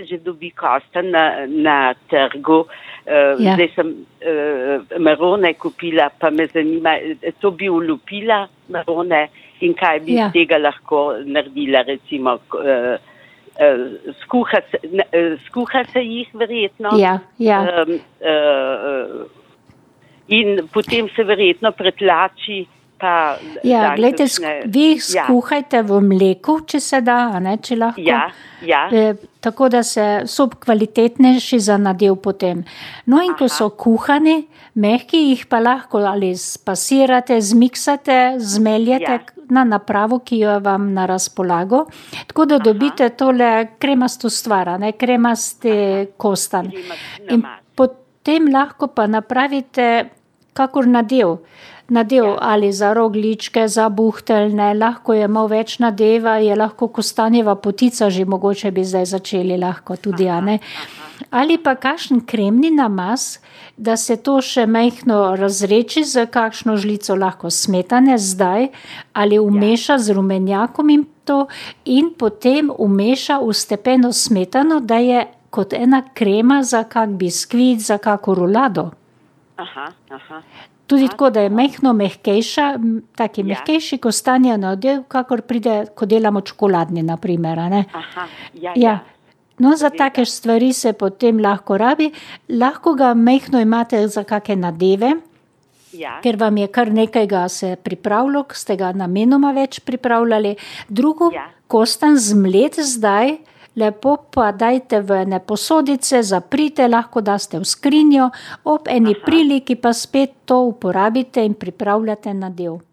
se že dobi kosta na, na trgu. Uh, Ja. Zdaj sem uh, marone kupila, pa me zanima, eh, to bi ulupila marone in kaj bi Ja. iz tega lahko naredila, recimo. Uh, uh, skuha, se, uh, skuha se jih verjetno. Ja, ja. Um, uh, in potem se verjetno pretlači. Pa Ja, da gledajte, kakšne- vi ja, skuhajte v mleku, če se da, a ne, če lahko. Ja, ja. E, tako da se so kvalitetnejši za nadev potem. No in ko Aha. so kuhani, mehki jih pa lahko ali spasirate, zmiksate, zmeljete Ja. na napravo, ki jo vam na razpolago, tako da dobite tole kremasto stvar, ne kremaste kostan. Kremast In namaz. potem lahko pa napravite kakor nadev. Nadev Ja. ali za rogličke, za buhteljne, lahko je malo več nadeva, je lahko kostanjeva potica, že mogoče bi zdaj začeli lahko tudi, a ne. Ali pa kakšen kremni namaz, da se to še mehko razreči z kakšno žlico lahko smetane zdaj ali umeša z rumenjakom in to in potem umeša v stepeno smetano, da je kot ena krema za kak biskvit, za kako rulado. Aha, aha. Tudi tako, da je mehko mehkejša, m, taki Ja. mehkejši kostanja nadev, kakor pride, ko delamo čokoladni, naprimer. aha. Ja, Ja. ja. No, za take stvari se potem lahko rabi, lahko ga mehko imate za kakšne nadeve, ja. ker vam je kar nekaj se pripravilo, k ste ga namenoma več pripravljali. Drugo, Ja. kostan zmlet zdaj, lepo pa dajte v ene posodice, zaprite, lahko daste v skrinjo, ob eni priliki pa spet to uporabite in pripravljate nadev.